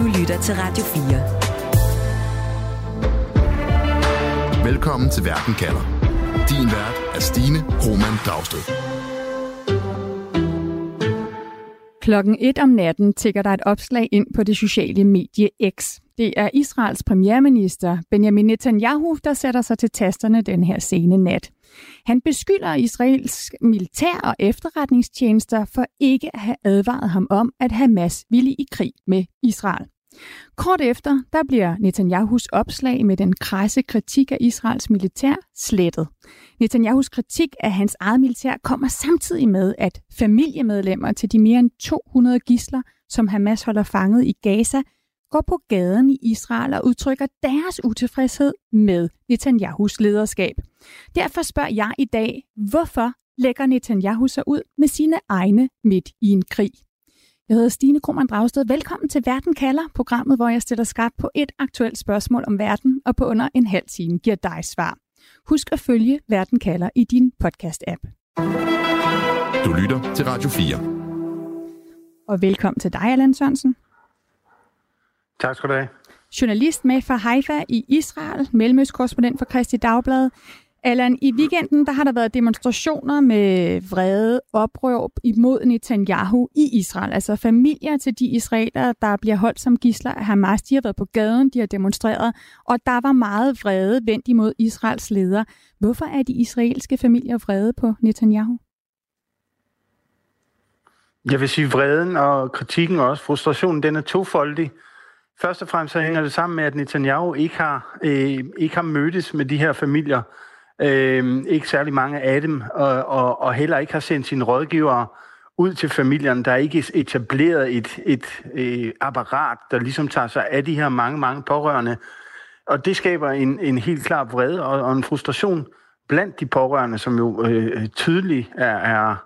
Du lytter til Radio 4. Velkommen til Verden kalder. Din vært er Stine Roman Dragsted. Klokken et om natten tigger der et opslag ind på det sociale medie X. Det er Israels premierminister Benjamin Netanyahu, der sætter sig til tasterne den her sene nat. Han beskylder Israels militær og efterretningstjenester for ikke at have advaret ham om, at Hamas ville i krig med Israel. Kort efter, der bliver Netanyahus opslag med den krasse kritik af Israels militær slettet. Netanyahus kritik af hans eget militær kommer samtidig med, at familiemedlemmer til de mere end 200 gisler, som Hamas holder fanget i Gaza, går på gaden i Israel og udtrykker deres utilfredshed med Netanyahus lederskab. Derfor spørger jeg i dag, hvorfor lægger Netanyahu sig ud med sine egne midt i en krig? Jeg hedder Stine Krohmann Dragsted. Velkommen til Verden kalder, programmet, hvor jeg stiller skarpt på et aktuelt spørgsmål om verden, og på under en halv time giver dig svar. Husk at følge Verden kalder i din podcast-app. Du lytter til Radio 4. Og velkommen til dig, Allan Sørensen. Tak skal du have. Journalist med fra Haifa i Israel, mellemøstkorrespondent for Kristi Dagblad. Allan, i weekenden der har der været demonstrationer med vrede opråb imod Netanyahu i Israel. Altså familier til de israelere, der bliver holdt som gisler af Hamas, de har været på gaden, de har demonstreret, og der var meget vrede vendt imod Israels leder. Hvorfor er de israelske familier vrede på Netanyahu? Jeg vil sige, vreden og kritikken og også frustrationen, den er tofoldig. Først og fremmest så hænger det sammen med, at Netanyahu ikke har, øh, ikke har mødtes med de her familier. Øh, ikke særlig mange af dem, og, og, og heller ikke har sendt sine rådgivere ud til familierne. Der er ikke etableret et, et et apparat, der ligesom tager sig af de her mange, mange pårørende. Og det skaber en, en helt klar vrede og, og en frustration blandt de pårørende, som jo øh, tydeligt er, er,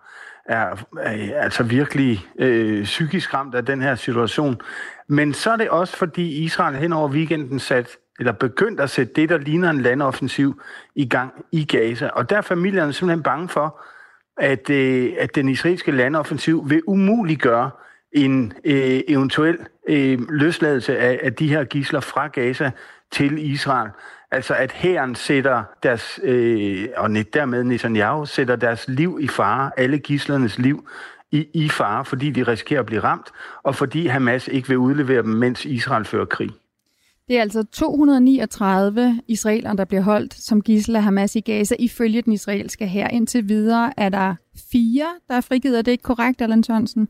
er, er altså virkelig øh, psykisk ramt af den her situation. Men så er det også, fordi Israel hen over weekenden satte eller begyndt at sætte det, der ligner en landoffensiv i gang i Gaza. Og der er familierne simpelthen bange for, at, øh, at den israelske landoffensiv vil umuliggøre en øh, eventuel øh, løsladelse af, af de her gisler fra Gaza til Israel. Altså at hæren sætter deres, øh, og dermed Netanyahu sætter deres liv i fare, alle gislernes liv i, i fare, fordi de risikerer at blive ramt, og fordi Hamas ikke vil udlevere dem, mens Israel fører krig. Det er altså 239 israelere, der bliver holdt som gissel af Hamas i Gaza, ifølge den israelske her. Indtil videre er der fire, der er frigivet. Er det ikke korrekt, Allan Sørensen?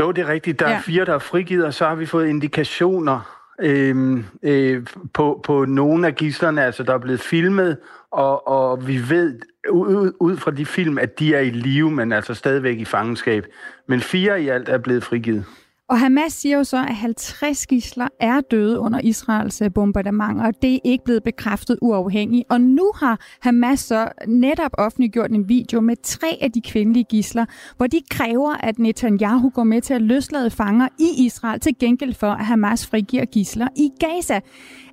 Jo, det er rigtigt. Der er ja. fire, der er frigivet, og så har vi fået indikationer øh, øh, på, på nogle af gislerne. Altså, der er blevet filmet, og, og vi ved ud, ud fra de film, at de er i live, men altså stadigvæk i fangenskab. Men fire i alt er blevet frigivet. Og Hamas siger jo så, at 50 gisler er døde under Israels bombardement, bombardementer, og det er ikke blevet bekræftet uafhængigt. Og nu har Hamas så netop offentliggjort en video med tre af de kvindelige gisler, hvor de kræver, at Netanyahu går med til at løslade fanger i Israel til gengæld for, at Hamas frigiver gisler i Gaza.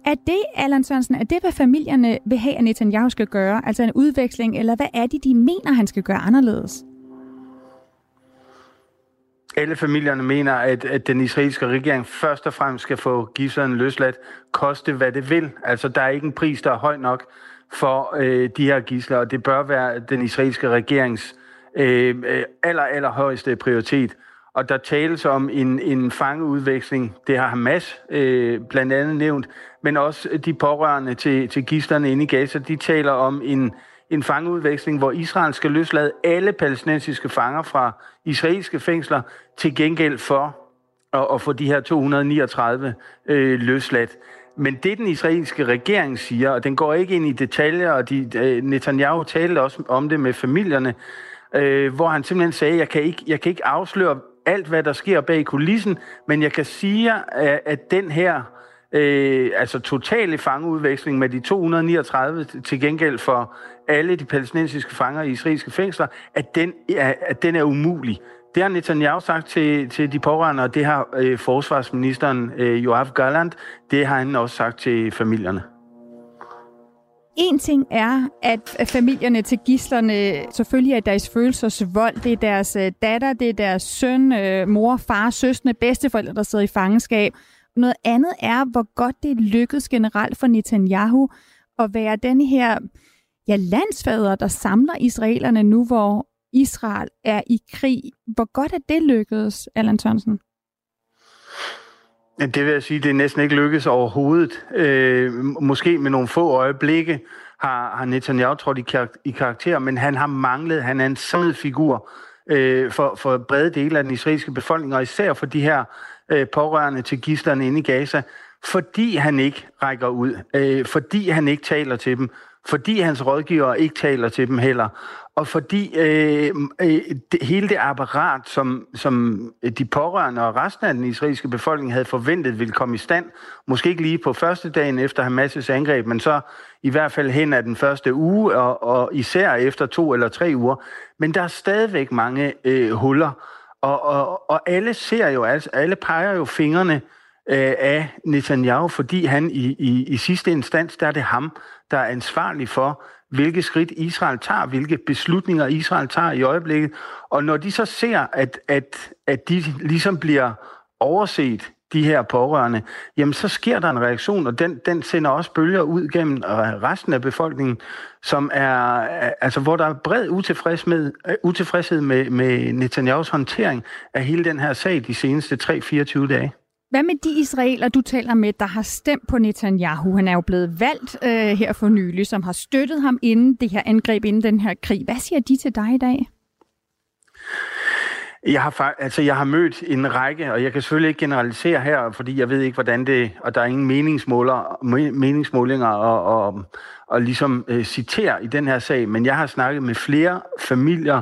Er det, Allan Sørensen, er det, hvad familierne vil have, at Netanyahu skal gøre? Altså en udveksling, eller hvad er det, de mener, han skal gøre anderledes? Alle familierne mener, at, at den israelske regering først og fremmest skal få gidslerne løsladt, koste hvad det vil. Altså, der er ikke en pris, der er høj nok for øh, de her gisler, og det bør være den israelske regerings øh, øh aller, aller højeste prioritet. Og der tales om en, en fangeudveksling, det har Hamas øh, blandt andet nævnt, men også de pårørende til, til gislerne inde i Gaza, de taler om en, en fangeudveksling, hvor Israel skal løslade alle palæstinensiske fanger fra israelske fængsler til gengæld for at, at få de her 239 øh, løsladt. Men det den israelske regering siger, og den går ikke ind i detaljer, og de, øh, Netanyahu talte også om det med familierne, øh, hvor han simpelthen sagde, jeg kan, ikke, jeg kan ikke afsløre alt, hvad der sker bag kulissen, men jeg kan sige, at, at den her øh, altså totale fangeudveksling med de 239 til gengæld for alle de palæstinensiske fanger i israelske fængsler, at den er, at den er umulig. Det har Netanyahu sagt til, til de pårørende, og det har øh, forsvarsministeren øh, Joachim Garland, det har han også sagt til familierne. en ting er, at familierne til gislerne selvfølgelig er deres følelsers vold. Det er deres øh, datter, det er deres søn, øh, mor, far, søstre, bedsteforældre, der sidder i fangenskab. Noget andet er, hvor godt det lykkedes generelt for Netanyahu at være den her ja, landsfader, der samler israelerne nu, hvor Israel er i krig. Hvor godt er det lykkedes, Allan Thomsen? Det vil jeg sige, det er næsten ikke lykkedes overhovedet. Øh, måske med nogle få øjeblikke har, har Netanyahu trådt i, kar- i karakter, men han har manglet, han er en samlet figur øh, for, for brede dele af den israelske befolkning, og især for de her øh, pårørende til gislerne inde i Gaza, fordi han ikke rækker ud, øh, fordi han ikke taler til dem, fordi hans rådgiver ikke taler til dem heller, og fordi øh, øh, det, hele det apparat, som, som de pårørende og resten af den israelske befolkning havde forventet ville komme i stand, måske ikke lige på første dagen efter Hamas' angreb, men så i hvert fald hen af den første uge, og, og især efter to eller tre uger. Men der er stadigvæk mange øh, huller, og, og, og alle ser jo, altså, alle peger jo fingrene øh, af Netanyahu, fordi han i, i, i sidste instans, der er det ham, der er ansvarlig for, hvilke skridt Israel tager, hvilke beslutninger Israel tager i øjeblikket. Og når de så ser, at, at, at de ligesom bliver overset, de her pårørende, jamen så sker der en reaktion, og den, den sender også bølger ud gennem øh, resten af befolkningen, som er, øh, altså hvor der er bred utilfreds med, øh, utilfredshed med, med Netanyahus håndtering af hele den her sag de seneste 3-24 dage. Hvad med de israeler, du taler med, der har stemt på Netanyahu? Han er jo blevet valgt øh, her for nylig, som har støttet ham inden det her angreb, inden den her krig. Hvad siger de til dig i dag? Jeg har, altså, jeg har mødt en række, og jeg kan selvfølgelig ikke generalisere her, fordi jeg ved ikke, hvordan det... Og der er ingen meningsmåler, meningsmålinger og, og, og ligesom øh, citere i den her sag, men jeg har snakket med flere familier,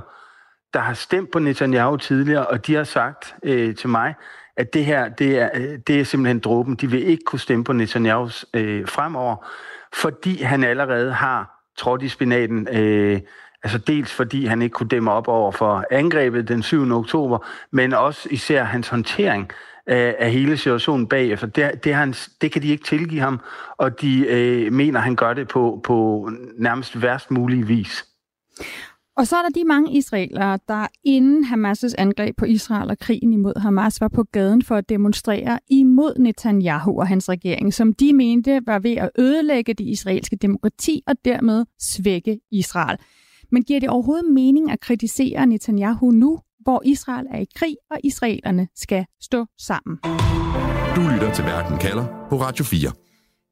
der har stemt på Netanyahu tidligere, og de har sagt øh, til mig, at det her, det er, øh, det er simpelthen dråben. De vil ikke kunne stemme på Netanyahu øh, fremover, fordi han allerede har trådt i spinaten, øh, altså dels fordi han ikke kunne dæmme op over for angrebet den 7. oktober, men også især hans håndtering af, af hele situationen bagefter. Det, det, han, det kan de ikke tilgive ham, og de øh, mener, han gør det på, på nærmest værst mulig vis. Og så er der de mange israelere, der inden Hamas' angreb på Israel og krigen imod Hamas var på gaden for at demonstrere imod Netanyahu og hans regering, som de mente var ved at ødelægge det israelske demokrati og dermed svække Israel. Men giver det overhovedet mening at kritisere Netanyahu nu, hvor Israel er i krig, og israelerne skal stå sammen? Du lytter til Verden kalder på Radio 4.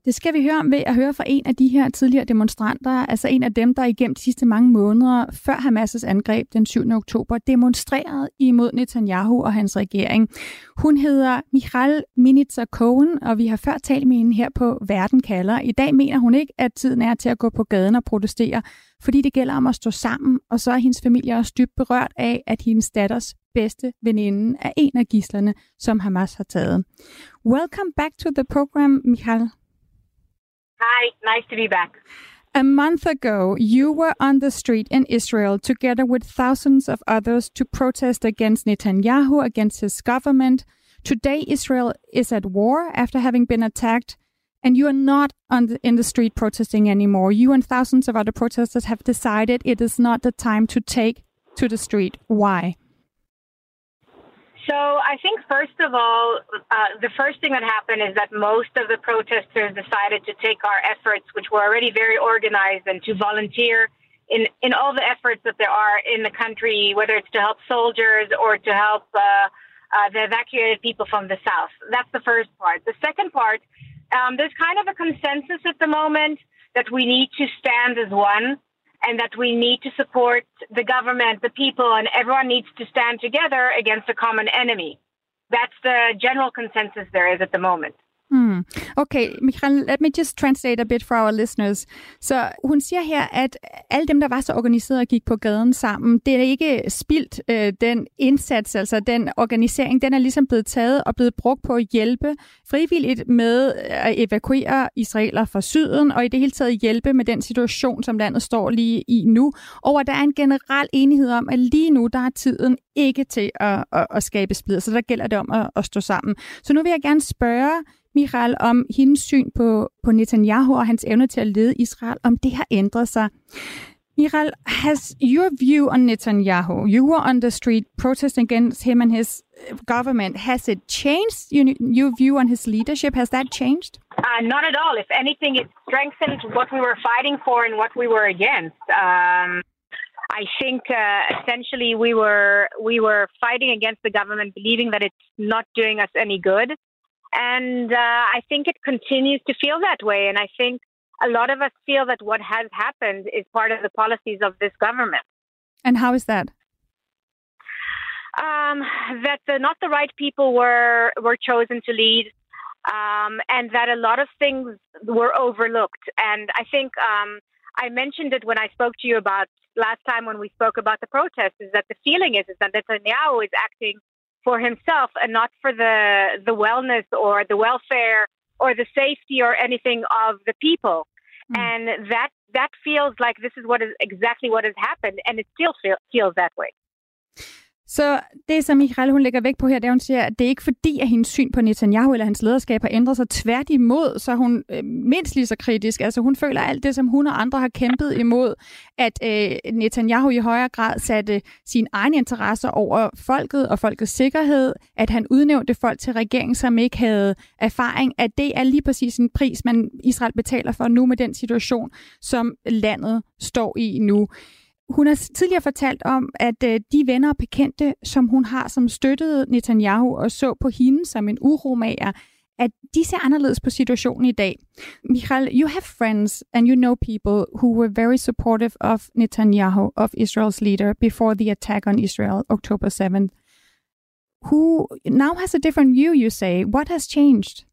Det skal vi høre om ved at høre fra en af de her tidligere demonstranter, altså en af dem, der igennem de sidste mange måneder før Hamas' angreb den 7. oktober demonstrerede imod Netanyahu og hans regering. Hun hedder Michal Minitzer Cohen, og vi har før talt med hende her på Verden kalder. I dag mener hun ikke, at tiden er til at gå på gaden og protestere, fordi det gælder om at stå sammen, og så er hendes familie også dybt berørt af, at hendes datters bedste veninde er en af gislerne, som Hamas har taget. Welcome back to the program, Michal. Hi, nice to be back. A month ago, you were on the street in Israel together with thousands of others to protest against Netanyahu, against his government. Today, Israel is at war after having been attacked, and you are not the, in the street protesting anymore. You and thousands of other protesters have decided it is not the time to take to the street. Why? So I think first of all, uh, the first thing that happened is that most of the protesters decided to take our efforts, which were already very organized, and to volunteer in in all the efforts that there are in the country, whether it's to help soldiers or to help uh, uh, the evacuated people from the south. That's the first part. The second part, um, there's kind of a consensus at the moment that we need to stand as one and that we need to support the government, the people, and everyone needs to stand together against a common enemy. That's the general consensus there is at the moment. Hmm. Okay, Michael, let me just translate a bit for our listeners. Så hun siger her, at alle dem, der var så organiseret og gik på gaden sammen, det er ikke spildt øh, den indsats, altså den organisering, den er ligesom blevet taget og blevet brugt på at hjælpe frivilligt med øh, at evakuere israeler fra syden, og i det hele taget hjælpe med den situation, som landet står lige i nu. Og der er en generel enighed om, at lige nu, der er tiden ikke til at, at, at skabe splid, så der gælder det om at, at stå sammen. Så nu vil jeg gerne spørge Michael, om hendes syn på, på Netanyahu og hans evne til at lede Israel, om det har ændret sig. Michael, has your view on Netanyahu, you were on the street protesting against him and his uh, government, has it changed your, your view on his leadership? Has that changed? Uh, not at all. If anything, it strengthened what we were fighting for and what we were against. Um, I think uh, essentially we were we were fighting against the government, believing that it's not doing us any good, and uh, I think it continues to feel that way. And I think a lot of us feel that what has happened is part of the policies of this government. And how is that? Um, that the, not the right people were were chosen to lead, um, and that a lot of things were overlooked. And I think um, I mentioned it when I spoke to you about last time when we spoke about the protests. Is that the feeling is is that Netanyahu is acting for himself and not for the the wellness or the welfare or the safety or anything of the people. Mm. And that that feels like this is what is exactly what has happened, and it still feel, feels that way. Så det, som Michael hun lægger væk på her, det er, hun siger, at det er ikke fordi, at hendes syn på Netanyahu eller hans lederskab har ændret sig. Tværtimod, så er hun øh, mindst lige så kritisk. Altså hun føler alt det, som hun og andre har kæmpet imod, at øh, Netanyahu i højere grad satte sin egen interesser over folket og folkets sikkerhed, at han udnævnte folk til regeringen, som ikke havde erfaring, at det er lige præcis en pris, man Israel betaler for nu med den situation, som landet står i nu. Hun har tidligere fortalt om, at øh, de venner og bekendte, som hun har, som støttede Netanyahu og så på hende som en uromager, at de ser anderledes på situationen i dag. Michael, you have friends and you know people who were very supportive of Netanyahu, of Israel's leader, before the attack on Israel, October 7th, who now has a different view, you say. What has changed?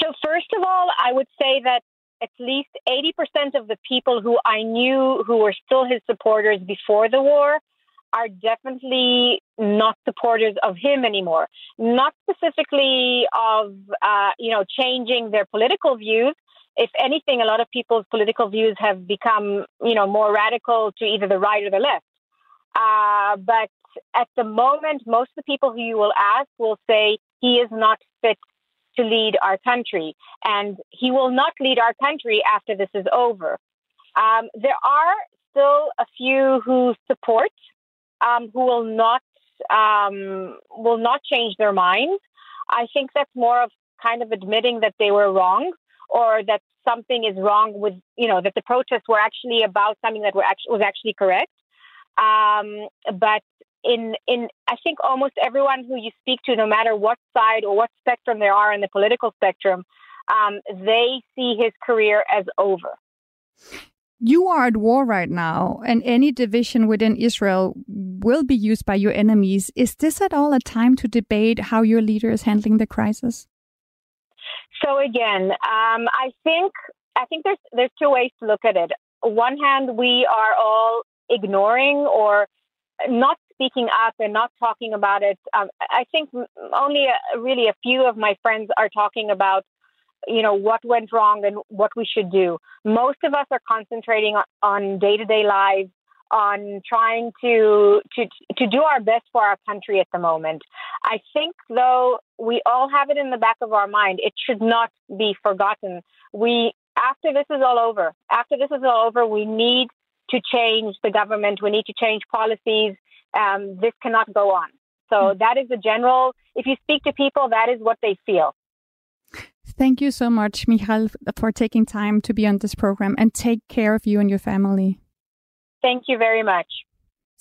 So, first of all, I would say that at least 80% of the people who I knew who were still his supporters before the war are definitely not supporters of him anymore. Not specifically of, uh, you know, changing their political views. If anything, a lot of people's political views have become, you know, more radical to either the right or the left. Uh, but at the moment, most of the people who you will ask will say he is not fit to lead our country. And he will not lead our country after this is over. Um, there are still a few who support, um, who will not um, will not change their minds. I think that's more of kind of admitting that they were wrong or that something is wrong with you know that the protests were actually about something that were actually was actually correct. Um, but in in I think almost everyone who you speak to, no matter what side or what spectrum they are in the political spectrum, um, they see his career as over. You are at war right now, and any division within Israel will be used by your enemies. Is this at all a time to debate how your leader is handling the crisis? So again, um, I think I think there's there's two ways to look at it. On one hand, we are all ignoring or not speaking up and not talking about it. Um, I think only a, really a few of my friends are talking about, you know, what went wrong and what we should do. Most of us are concentrating on day to day lives, on trying to to to do our best for our country at the moment. I think, though, we all have it in the back of our mind. It should not be forgotten. We after this is all over, after this is all over, we need to change the government. We need to change policies um, this cannot go on. So mm. that is the general, if you speak to people, that is what they feel. Thank you so much, Michal, for taking time to be on this program and take care of you and your family. Thank you very much.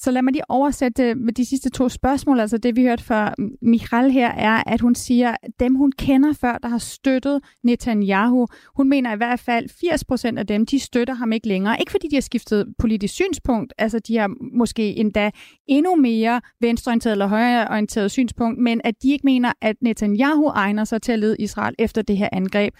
Så lad mig lige oversætte øh, med de sidste to spørgsmål. Altså det, vi hørte fra Michal her, er, at hun siger, at dem, hun kender før, der har støttet Netanyahu, hun mener i hvert fald, 80 procent af dem, de støtter ham ikke længere. Ikke fordi de har skiftet politisk synspunkt, altså de har måske endda endnu mere venstreorienteret eller højreorienteret synspunkt, men at de ikke mener, at Netanyahu egner sig til at lede Israel efter det her angreb.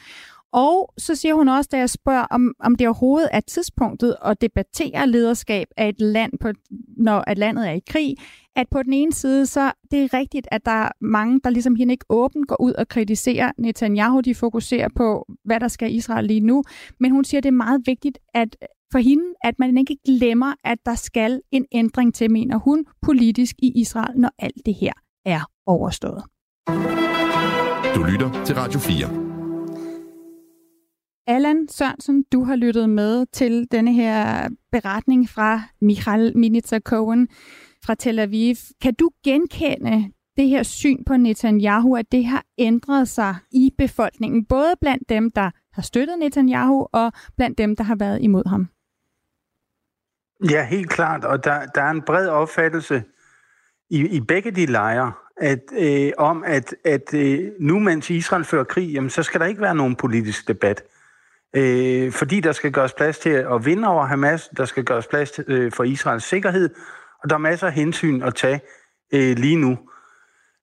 Og så siger hun også, da jeg spørger, om, om det overhovedet er tidspunktet at debattere lederskab af et land, på, når at landet er i krig, at på den ene side, så det er rigtigt, at der er mange, der ligesom hende ikke åbent går ud og kritiserer Netanyahu. De fokuserer på, hvad der skal i Israel lige nu. Men hun siger, at det er meget vigtigt at for hende, at man ikke glemmer, at der skal en ændring til, mener hun, politisk i Israel, når alt det her er overstået. Du lytter til Radio 4. Allan Sørensen, du har lyttet med til denne her beretning fra Michal Minitsa Cohen fra Tel Aviv. Kan du genkende det her syn på Netanyahu, at det har ændret sig i befolkningen, både blandt dem, der har støttet Netanyahu, og blandt dem, der har været imod ham? Ja, helt klart. Og der, der er en bred opfattelse i, i begge de lejre, at, øh, om at, at øh, nu mens Israel fører krig, jamen, så skal der ikke være nogen politisk debat. Øh, fordi der skal gøres plads til at vinde over Hamas, der skal gøres plads til, øh, for Israels sikkerhed, og der er masser af hensyn at tage øh, lige nu.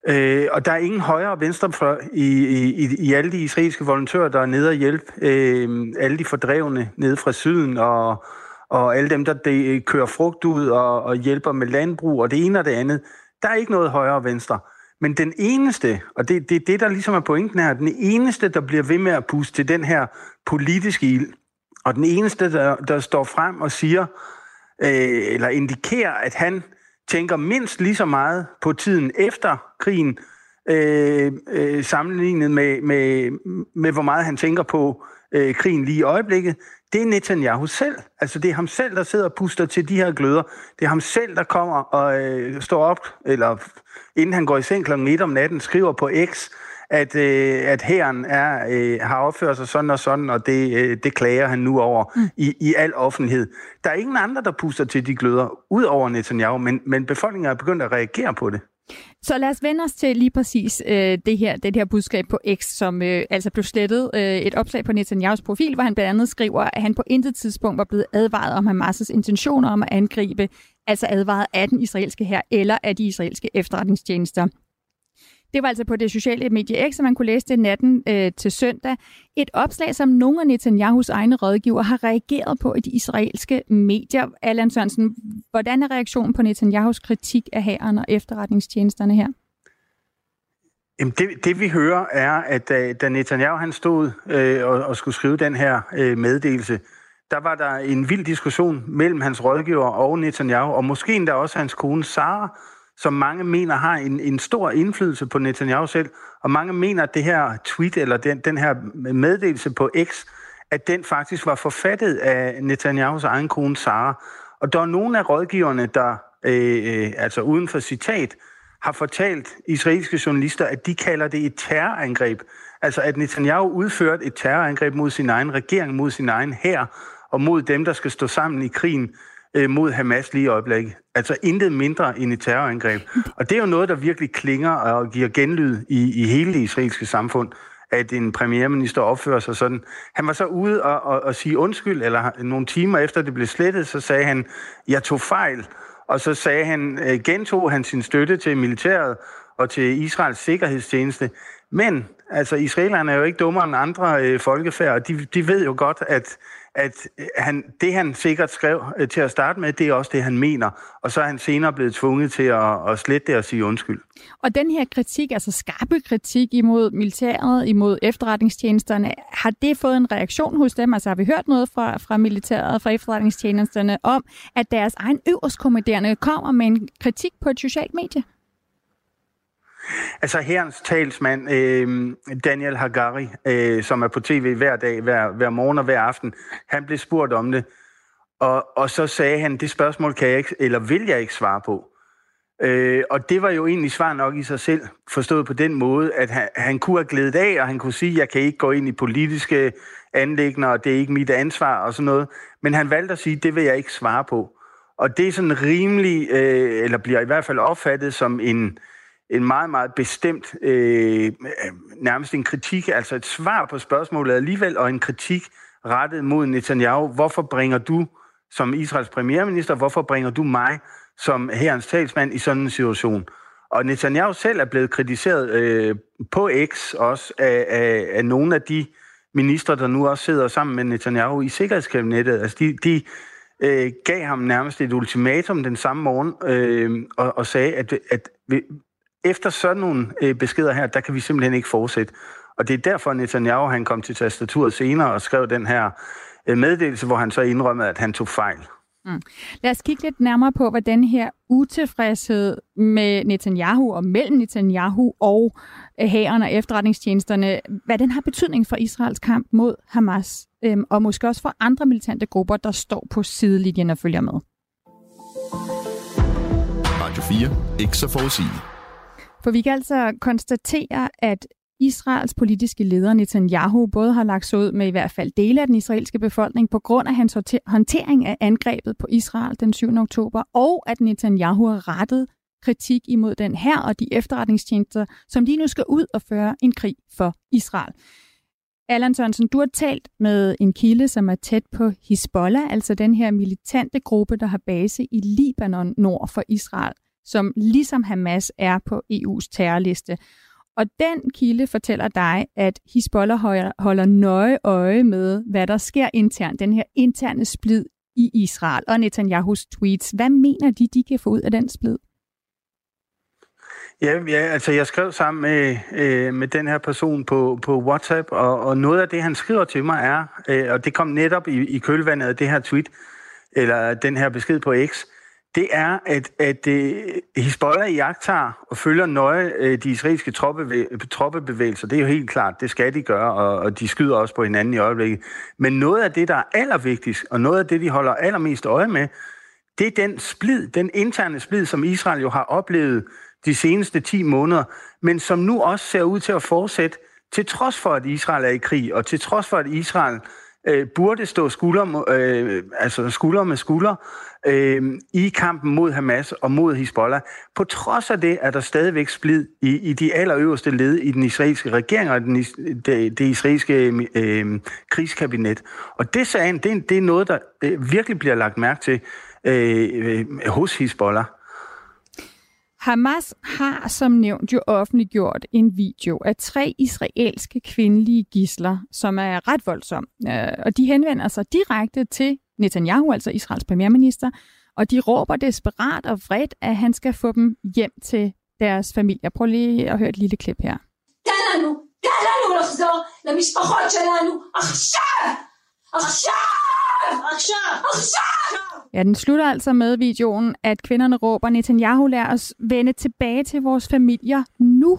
Øh, og der er ingen højre og venstre for, i, i, i alle de israelske volontører, der er nede og hjælpe øh, alle de fordrevne nede fra syden, og, og alle dem, der de, kører frugt ud og, og hjælper med landbrug, og det ene og det andet. Der er ikke noget højre og venstre. Men den eneste, og det er det, det, der ligesom er pointen her, den eneste, der bliver ved med at puste til den her politiske ild, og den eneste, der, der står frem og siger, øh, eller indikerer, at han tænker mindst lige så meget på tiden efter krigen, øh, øh, sammenlignet med, med, med, hvor meget han tænker på øh, krigen lige i øjeblikket, det er Netanyahu selv. Altså det er ham selv, der sidder og puster til de her gløder. Det er ham selv, der kommer og øh, står op, eller inden han går i seng kl. 1 om natten, skriver på X, at, øh, at herren er, øh, har opført sig sådan og sådan, og det, øh, det klager han nu over mm. i, i al offentlighed. Der er ingen andre, der puster til de gløder, ud over Netanyahu, men, men befolkningen er begyndt at reagere på det. Så lad os vende os til lige præcis øh, det her det her budskab på X, som øh, altså blev slettet. Øh, et opslag på Netanyahus profil, hvor han blandt andet skriver, at han på intet tidspunkt var blevet advaret om Hamas' intentioner om at angribe, altså advaret af den israelske her eller af de israelske efterretningstjenester. Det var altså på det sociale medie X, som man kunne læse det natten øh, til søndag. Et opslag, som nogle af Netanyahus egne rådgiver har reageret på i de israelske medier. Allan Sørensen, hvordan er reaktionen på Netanyahus kritik af hæren og efterretningstjenesterne her? Jamen det, det vi hører er, at da, da Netanyahu han stod øh, og, og skulle skrive den her øh, meddelelse, der var der en vild diskussion mellem hans rådgiver og Netanyahu, og måske endda også hans kone Sara, som mange mener har en, en stor indflydelse på Netanyahu selv, og mange mener, at det her tweet, eller den, den her meddelelse på X, at den faktisk var forfattet af Netanyahus egen kone Sara. Og der er nogle af rådgiverne, der øh, øh, altså uden for citat, har fortalt israelske journalister, at de kalder det et terrorangreb. Altså at Netanyahu udførte et terrorangreb mod sin egen regering, mod sin egen hær, og mod dem, der skal stå sammen i krigen øh, mod Hamas lige i øjeblikket. Altså intet mindre end et terrorangreb. Og det er jo noget, der virkelig klinger og giver genlyd i, i hele det israelske samfund, at en premierminister opfører sig sådan. Han var så ude og, og, og sige undskyld, eller nogle timer efter det blev slettet, så sagde han, jeg tog fejl. Og så sagde han, øh, gentog han sin støtte til militæret og til Israels sikkerhedstjeneste. Men altså, israelerne er jo ikke dummere end andre øh, folkefærd, og de, de ved jo godt, at at øh, han, det, han sikkert skrev øh, til at starte med, det er også det, han mener. Og så er han senere blevet tvunget til at, at slette det og sige undskyld. Og den her kritik, altså skarpe kritik imod militæret, imod efterretningstjenesterne, har det fået en reaktion hos dem? Altså har vi hørt noget fra, fra militæret, fra efterretningstjenesterne om, at deres egen øverstkommanderende kommer med en kritik på et socialt medie? Altså herrens talsmand, øh, Daniel Hagari, øh, som er på tv hver dag, hver, hver morgen og hver aften, han blev spurgt om det, og, og så sagde han, det spørgsmål kan jeg ikke, eller vil jeg ikke svare på. Øh, og det var jo egentlig svar nok i sig selv, forstået på den måde, at han, han kunne have glædet af, og han kunne sige, jeg kan ikke gå ind i politiske anlægner, og det er ikke mit ansvar og sådan noget. Men han valgte at sige, det vil jeg ikke svare på. Og det er sådan rimelig, øh, eller bliver i hvert fald opfattet som en, en meget, meget bestemt, øh, nærmest en kritik, altså et svar på spørgsmålet alligevel, og en kritik rettet mod Netanyahu. Hvorfor bringer du som Israels premierminister, hvorfor bringer du mig som herrens talsmand i sådan en situation? Og Netanyahu selv er blevet kritiseret øh, på X også af, af, af nogle af de ministre, der nu også sidder sammen med Netanyahu i sikkerhedskabinettet. Altså de, de øh, gav ham nærmest et ultimatum den samme morgen øh, og, og sagde, at, at efter sådan nogle øh, beskeder her, der kan vi simpelthen ikke fortsætte. Og det er derfor, Netanyahu han kom til tastaturet senere og skrev den her øh, meddelelse, hvor han så indrømmede, at han tog fejl. Mm. Lad os kigge lidt nærmere på, hvad den her utilfredshed med Netanyahu og mellem Netanyahu og hæren og efterretningstjenesterne, hvad den har betydning for Israels kamp mod Hamas, øhm, og måske også for andre militante grupper, der står på sidelinjen og følger med. Radio 4. Ikke så forudsigeligt. For vi kan altså konstatere, at Israels politiske leder Netanyahu både har lagt sig ud med i hvert fald dele af den israelske befolkning på grund af hans håndtering af angrebet på Israel den 7. oktober, og at Netanyahu har rettet kritik imod den her og de efterretningstjenester, som lige nu skal ud og føre en krig for Israel. Allan Sørensen, du har talt med en kilde, som er tæt på Hezbollah, altså den her militante gruppe, der har base i Libanon nord for Israel, som ligesom Hamas er på EU's terrorliste. Og den kilde fortæller dig, at Hezbollah holder nøje øje med, hvad der sker internt, den her interne splid i Israel og Netanyahus tweets. Hvad mener de, de kan få ud af den splid? Ja, ja altså jeg skrev sammen med, øh, med den her person på, på WhatsApp, og, og noget af det, han skriver til mig er, øh, og det kom netop i, i kølvandet af det her tweet, eller den her besked på X, det er, at, at øh, uh, Hezbollah jagter og følger nøje uh, de israelske troppe, troppebevægelser. Det er jo helt klart, det skal de gøre, og, og de skyder også på hinanden i øjeblikket. Men noget af det, der er allervigtigst, og noget af det, de holder allermest øje med, det er den splid, den interne splid, som Israel jo har oplevet de seneste 10 måneder, men som nu også ser ud til at fortsætte, til trods for, at Israel er i krig, og til trods for, at Israel øh, burde stå skulder, øh, altså skulder med skulder øh, i kampen mod Hamas og mod Hezbollah. På trods af det er der stadigvæk splid i, i de allerøverste led i den israelske regering og den, det, det israelske øh, krigskabinet. Og det, sagen, det, det er noget, der øh, virkelig bliver lagt mærke til øh, øh hos Hezbollah. Hamas har som nævnt jo offentliggjort en video af tre israelske kvindelige gisler, som er ret voldsom. Øh, og de henvender sig direkte til Netanyahu, altså Israels premierminister, og de råber desperat og vredt, at han skal få dem hjem til deres familie. Prøv lige at høre et lille klip her. Ja, den slutter altså med videoen, at kvinderne råber, Netanyahu lader os vende tilbage til vores familier nu.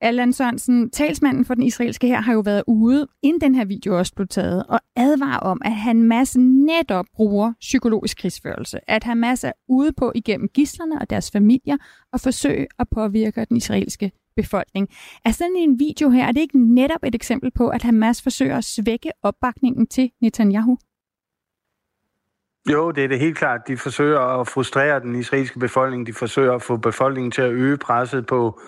Allan Sørensen, talsmanden for den israelske her, har jo været ude, inden den her video også blev taget, og advarer om, at Hamas netop bruger psykologisk krigsførelse. At Hamas er ude på igennem gislerne og deres familier og forsøge at påvirke den israelske befolkning. Er sådan en video her, er det ikke netop et eksempel på, at Hamas forsøger at svække opbakningen til Netanyahu? Jo, det er det helt klart. De forsøger at frustrere den israelske befolkning. De forsøger at få befolkningen til at øge presset på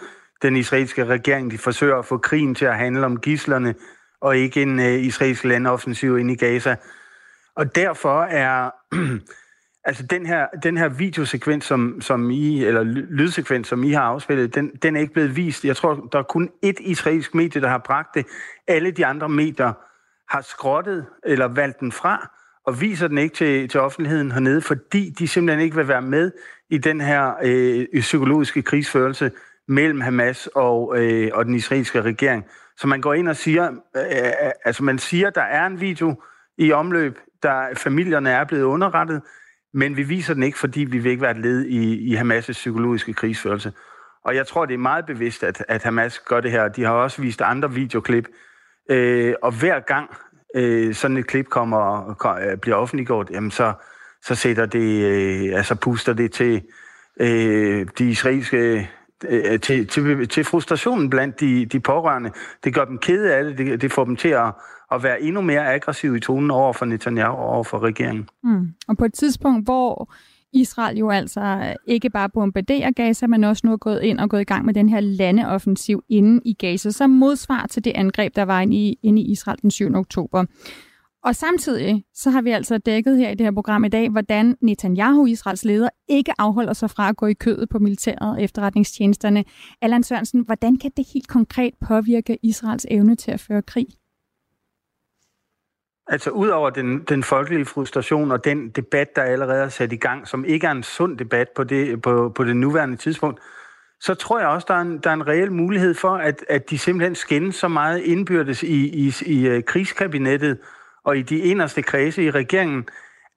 den israelske regering. De forsøger at få krigen til at handle om gislerne og ikke en øh, israelsk landoffensiv ind i Gaza. Og derfor er altså den her, den her videosekvens, som, som I, eller lydsekvens, som I har afspillet, den, den er ikke blevet vist. Jeg tror, der er kun ét israelsk medie, der har bragt det. Alle de andre medier har skrottet eller valgt den fra og viser den ikke til, til offentligheden hernede, fordi de simpelthen ikke vil være med i den her øh, psykologiske krigsførelse mellem Hamas og, øh, og den israelske regering. Så man går ind og siger, øh, øh altså man siger, der er en video i omløb, der familierne er blevet underrettet, men vi viser den ikke, fordi vi vil ikke være et led i, i Hamas' psykologiske krigsførelse. Og jeg tror, det er meget bevidst, at, at Hamas gør det her. De har også vist andre videoklip. Øh, og hver gang øh, sådan et klip kommer og øh, bliver offentliggjort, jamen så, så sætter det, øh, altså puster det til øh, de israelske øh, til, til, til frustrationen blandt de, de pårørende. Det gør dem kede af det, det, det får dem til at, at være endnu mere aggressiv i tonen over for Netanyahu og over for regeringen. Mm. Og på et tidspunkt, hvor Israel jo altså ikke bare bombarderer Gaza, men også nu er gået ind og gået i gang med den her landeoffensiv inde i Gaza, som modsvar til det angreb, der var inde i, inde i Israel den 7. oktober. Og samtidig så har vi altså dækket her i det her program i dag, hvordan Netanyahu, Israels leder, ikke afholder sig fra at gå i kødet på militæret og efterretningstjenesterne. Allan Sørensen, hvordan kan det helt konkret påvirke Israels evne til at føre krig? Altså udover den, den folkelige frustration og den debat, der allerede er sat i gang, som ikke er en sund debat på det, på, på det nuværende tidspunkt, så tror jeg også, der er en, der er en reel mulighed for, at, at de simpelthen skændes så meget indbyrdes i, i, i, øh, krigskabinettet og i de inderste kredse i regeringen,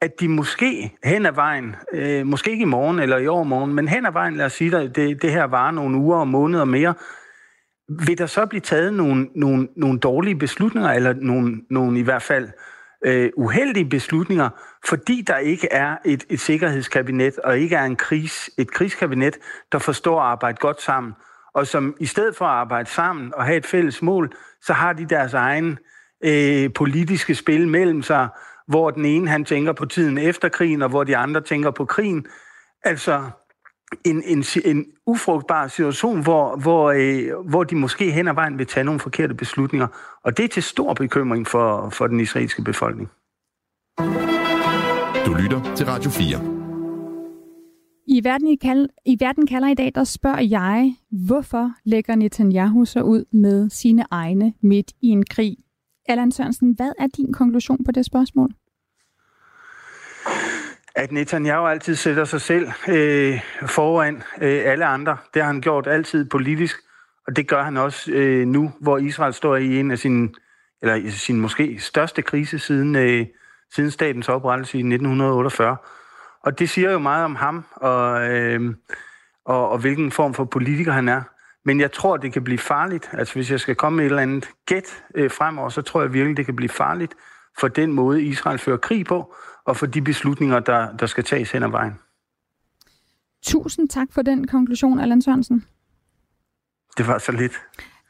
at de måske hen ad vejen, øh, måske ikke i morgen eller i overmorgen, men hen ad vejen, lad os sige, at det, det her varer nogle uger og måneder mere, vil der så blive taget nogle, nogle, nogle dårlige beslutninger, eller nogle, nogle i hvert fald øh, uheldige beslutninger, fordi der ikke er et, et sikkerhedskabinet, og ikke er en kris, et krigskabinet, der forstår at arbejde godt sammen, og som i stedet for at arbejde sammen og have et fælles mål, så har de deres egen øh, politiske spil mellem sig, hvor den ene han tænker på tiden efter krigen, og hvor de andre tænker på krigen. Altså en, en, en ufrugtbar situation, hvor, hvor, øh, hvor de måske hen ad vejen vil tage nogle forkerte beslutninger. Og det er til stor bekymring for, for den israelske befolkning. Du lytter til Radio 4. I verden, i, kald, I verden kalder i dag, der spørger jeg, hvorfor lægger Netanyahu sig ud med sine egne midt i en krig? Allan Sørensen, hvad er din konklusion på det spørgsmål? At Netanyahu altid sætter sig selv øh, foran øh, alle andre. Det har han gjort altid politisk, og det gør han også øh, nu, hvor Israel står i en af sine, eller i sin måske største krise siden, øh, siden statens oprettelse i 1948. Og det siger jo meget om ham, og, øh, og, og hvilken form for politiker han er. Men jeg tror, det kan blive farligt. Altså hvis jeg skal komme med et eller andet gæt øh, fremover, så tror jeg virkelig, det kan blive farligt for den måde, Israel fører krig på, og for de beslutninger, der, der skal tages hen ad vejen. Tusind tak for den konklusion, Allan Sørensen. Det var så lidt.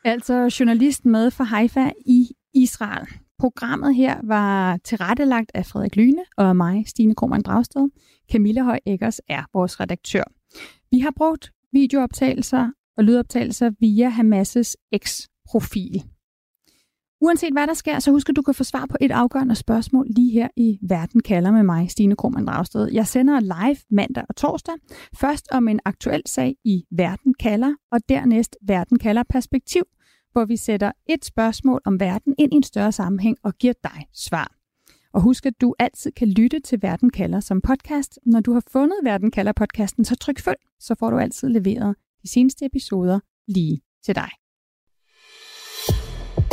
Altså journalist med fra Haifa i Israel. Programmet her var tilrettelagt af Frederik Lyne og mig, Stine Krohmann Dragsted. Camilla Høj Eggers er vores redaktør. Vi har brugt videooptagelser og lydoptagelser via Hamas' X-profil. Uanset hvad der sker, så husk at du kan få svar på et afgørende spørgsmål lige her i Verden kalder med mig, Stine Krohmann Dragsted. Jeg sender live mandag og torsdag. Først om en aktuel sag i Verden kalder, og dernæst Verden kalder perspektiv, hvor vi sætter et spørgsmål om verden ind i en større sammenhæng og giver dig svar. Og husk, at du altid kan lytte til Verden kalder som podcast. Når du har fundet Verden kalder podcasten, så tryk følg, så får du altid leveret de seneste episoder lige til dig.